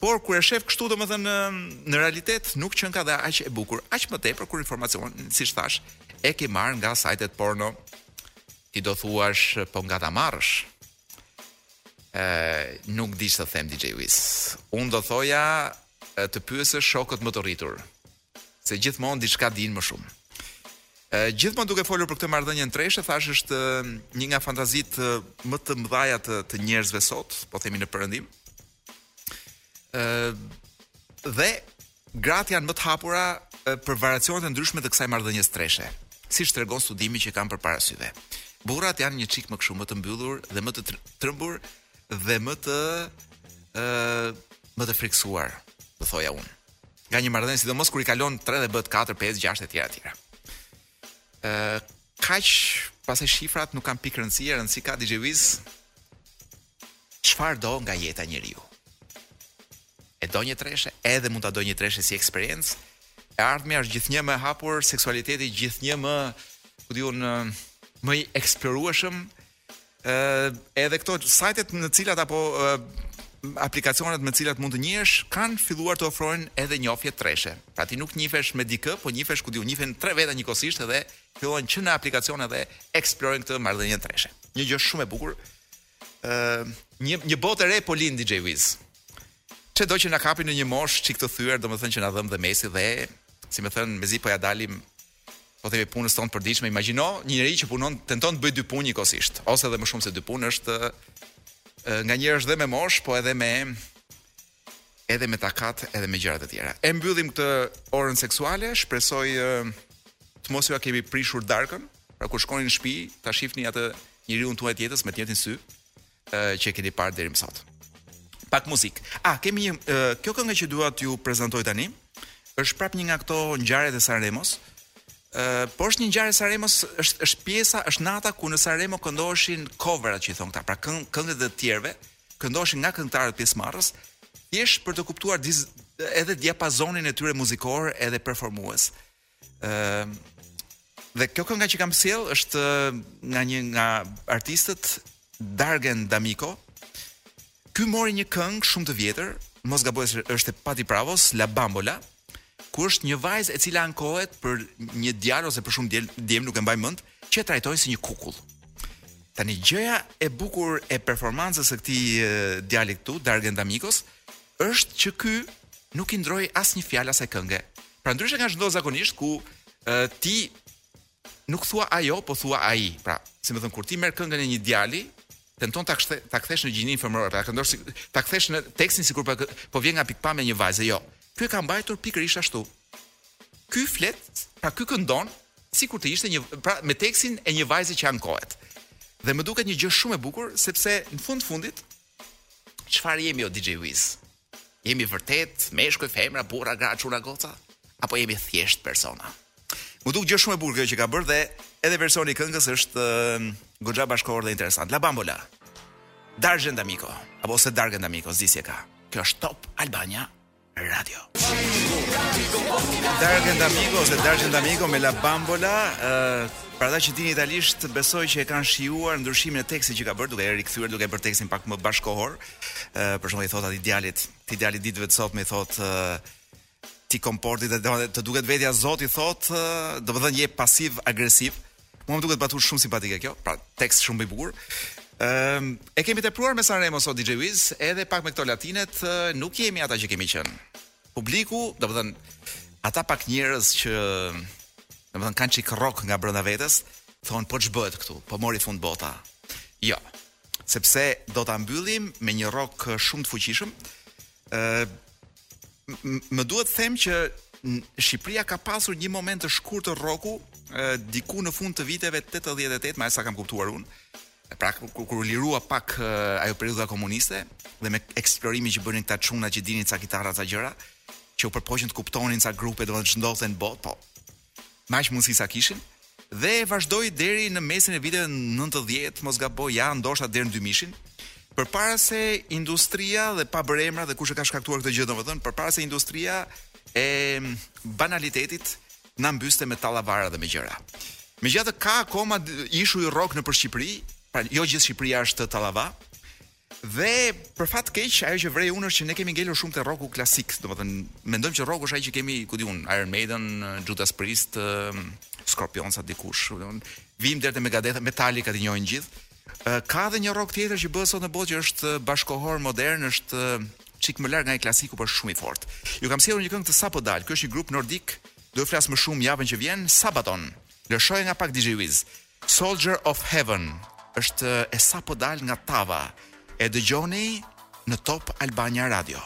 Por kur e shef kështu domethënë në, në realitet nuk qenka dhe aq e bukur, aq më tepër kur informacionin, siç thashë, e ke marr nga sajtet porno ti do thuash po nga ta marrësh. Ë nuk di ç'të them DJ Wiz. Unë do thoja të pyesësh shokët më të rritur. se gjithmonë diçka dinë më shumë. Ë gjithmonë duke folur për këtë marrëdhënie treshe, thashë është një nga fantazitë më të mëdha të të njerëzve sot, po themi në perëndim. Ë dhe gratë janë më të hapura për variacione të ndryshme të kësaj marrëdhënies treshe, siç tregon studimi që kam përpara syve. Burrat janë një çik më kështu më të mbyllur dhe më të trëmbur dhe më të ë më të friksuar, do thoja unë. nga një marrëdhënie sidomos kur i kalon 3 dhe bëhet 4, 5, 6 etj etj. Ë kaq pastaj shifrat nuk kanë pikë rëndësie, rëndësi ka DJ Wiz. Çfarë do nga jeta njeriu? E do një treshe, edhe mund ta do një treshe si eksperiencë. E ardhmja është gjithnjë më e hapur, seksualiteti gjithnjë më, ku di un, më i eksplorueshëm, edhe këto sajtet në të cilat apo aplikacionet me të cilat mund të njihesh kanë filluar të ofrojnë edhe njohje treshe. Pra ti nuk njifesh me dikë, po njifesh ku di un njifen tre veta njëkohësisht edhe fillojnë që në aplikacione dhe eksplorojnë këtë marrëdhënie treshe. Një gjë shumë e bukur. ë uh, një një botë e re po lind DJ Wiz. Ç'e do që na kapi në një moshë çik të thyer, domethënë që na dhëm dhe mesi dhe si më thënë, mezi po ia dalim Po themi punës tonë të përditshme, imagjino një njeri që punon, tenton të bëjë dy punë njëkohësisht, ose edhe më shumë se dy punë, është nga njerëz dhe me moshë, po edhe me edhe me takat, edhe me gjëra të tjera. E mbyllim këtë orën seksuale, shpresoj të mos jua kemi prishur darkën, pra kur shkoni në shtëpi, ta shihni atë njeriun tuaj të jetës me të njëjtin sy. që e keni parë deri më sot. Pak muzikë. Ah, kemi një uh, kjo këngë që dua t'ju prezantoj tani. Është prapë një nga këto ngjarjet e Sanremos. Ë, uh, por është një ngjarje e Sanremos, është është pjesa, është nata kur në Sanremo këndoheshin coverat që i thonë këta, pra këng, këngët e të tjerëve, këndoheshin nga këngëtarët pjesëmarrës, thjesht për të kuptuar diz, edhe diapazonin e tyre muzikor edhe performues. Ëm dhe kjo kënga që kam sjellë është nga një nga artistët Dargen Damiko. Ky mori një këngë shumë të vjetër, mos gaboj është e Pati Pravos, La Bambola, ku është një vajzë e cila ankohet për një djalë ose për shumë djem, djem nuk e mbaj mend, që e trajtojnë si një kukull. Tani gjëja e bukur e performancës së këtij djalit këtu, Dargen Damikos, është që ky nuk i ndërroi asnjë fjalë asaj kënge. Pra ndryshe nga ç'ndodh zakonisht ku uh, ti nuk thua ajo, po thua ai. Pra, si me thënë kur ti merr këngën e një djali, tenton ta kthej ta kthesh në gjininë femërore, pra këndosh si, ta kthesh në tekstin sikur po po vjen nga pikëpamja e një vajze, jo. Ky e ka mbajtur pikërisht ashtu. Ky flet, pra ky këndon sikur të ishte një pra me tekstin e një vajze që ankohet. Dhe më duket një gjë shumë e bukur sepse në fund të fundit Çfarë jemi o DJ Wiz? Jemi vërtet meshkuj, femra, burra, gra, çuna, goca apo jemi thjesht persona? M'u duk gjë shumë e bukur kjo që ka bërë dhe edhe versioni i këngës është uh, goxha bashkëkohor dhe interesant. La Bambola. Dargen D'Amico, apo ose Dargen D'Amico, s'di si e ka. Kjo është Top Albania. Radio. Dargen D'Amico ose Dargen D'Amico me La Bambola, uh, për ata që dini italisht, besoj që e kanë shijuar ndryshimin e tekstit që ka bërë duke e rikthyer duke e bërë tekstin pak më bashkëkohor. Ë për shembull i thotë atij djalit, ti djalit ditëve të sotme i thotë ti komporti, të duket vetja zot i thotë, domethënë je pasiv agresiv. Mua më duket batutë shumë simpatike kjo, pra tekst shumë i bukur. Ëm e kemi tepruar me Sanremo sot DJ Wiz, edhe pak me këto latinet, nuk jemi ata që kemi qenë. Publiku, domethënë ata pak njerëz që domethënë kanë një çik rock nga brenda vetes, thonë po ç'bëhet këtu, po mori fund bota. Jo. Sepse do ta mbyllim me një rock shumë të fuqishëm, Ë më duhet të them që Shqipëria ka pasur një moment të shkurtër rroku diku në fund të viteve 88, me sa kam kuptuar unë. Pra kur, kur u lirua pak ajo periudha komuniste dhe me eksplorimin që bënin këta çuna që dinin ca kitara ca gjëra, që u përpoqën të kuptonin ca grupe, domethënë ç'ndodhte në botë, po me aq mundësi sa kishin dhe vazhdoi deri në mesin e viteve 90, mos gaboj, ja ndoshta deri në dymijshin, përpara se industria dhe pa bërë emra dhe kush e ka shkaktuar këtë gjë domethënë, përpara se industria e banalitetit të na mbyste me tallavara dhe me gjëra. Megjithatë ka akoma ishuj rrok nëpër Shqipëri, pra jo gjithë Shqipëria është tallava, Dhe për fat të keq, ajo që vërej unë është që ne kemi ngelur shumë te rroku klasik, domethënë mendojmë që rroku është ai që kemi, ku di unë, Iron Maiden, Judas Priest, Scorpions atë dikush, domethënë vijmë deri te Megadeth, Metallica që njohin të gjithë. Ka edhe një rrok tjetër që bëhet sot në botë që është bashkëkohor modern, është çik më larg nga ai klasiku, por shumë i fortë. Ju kam sjellë një këngë të sapodalë, ky është një grup nordik, do të flas më shumë javën që vjen, Sabaton. Lëshoje nga pak DJ Wiz. Soldier of Heaven është e sapodalë nga tava. E dëgjoni në Top Albania Radio.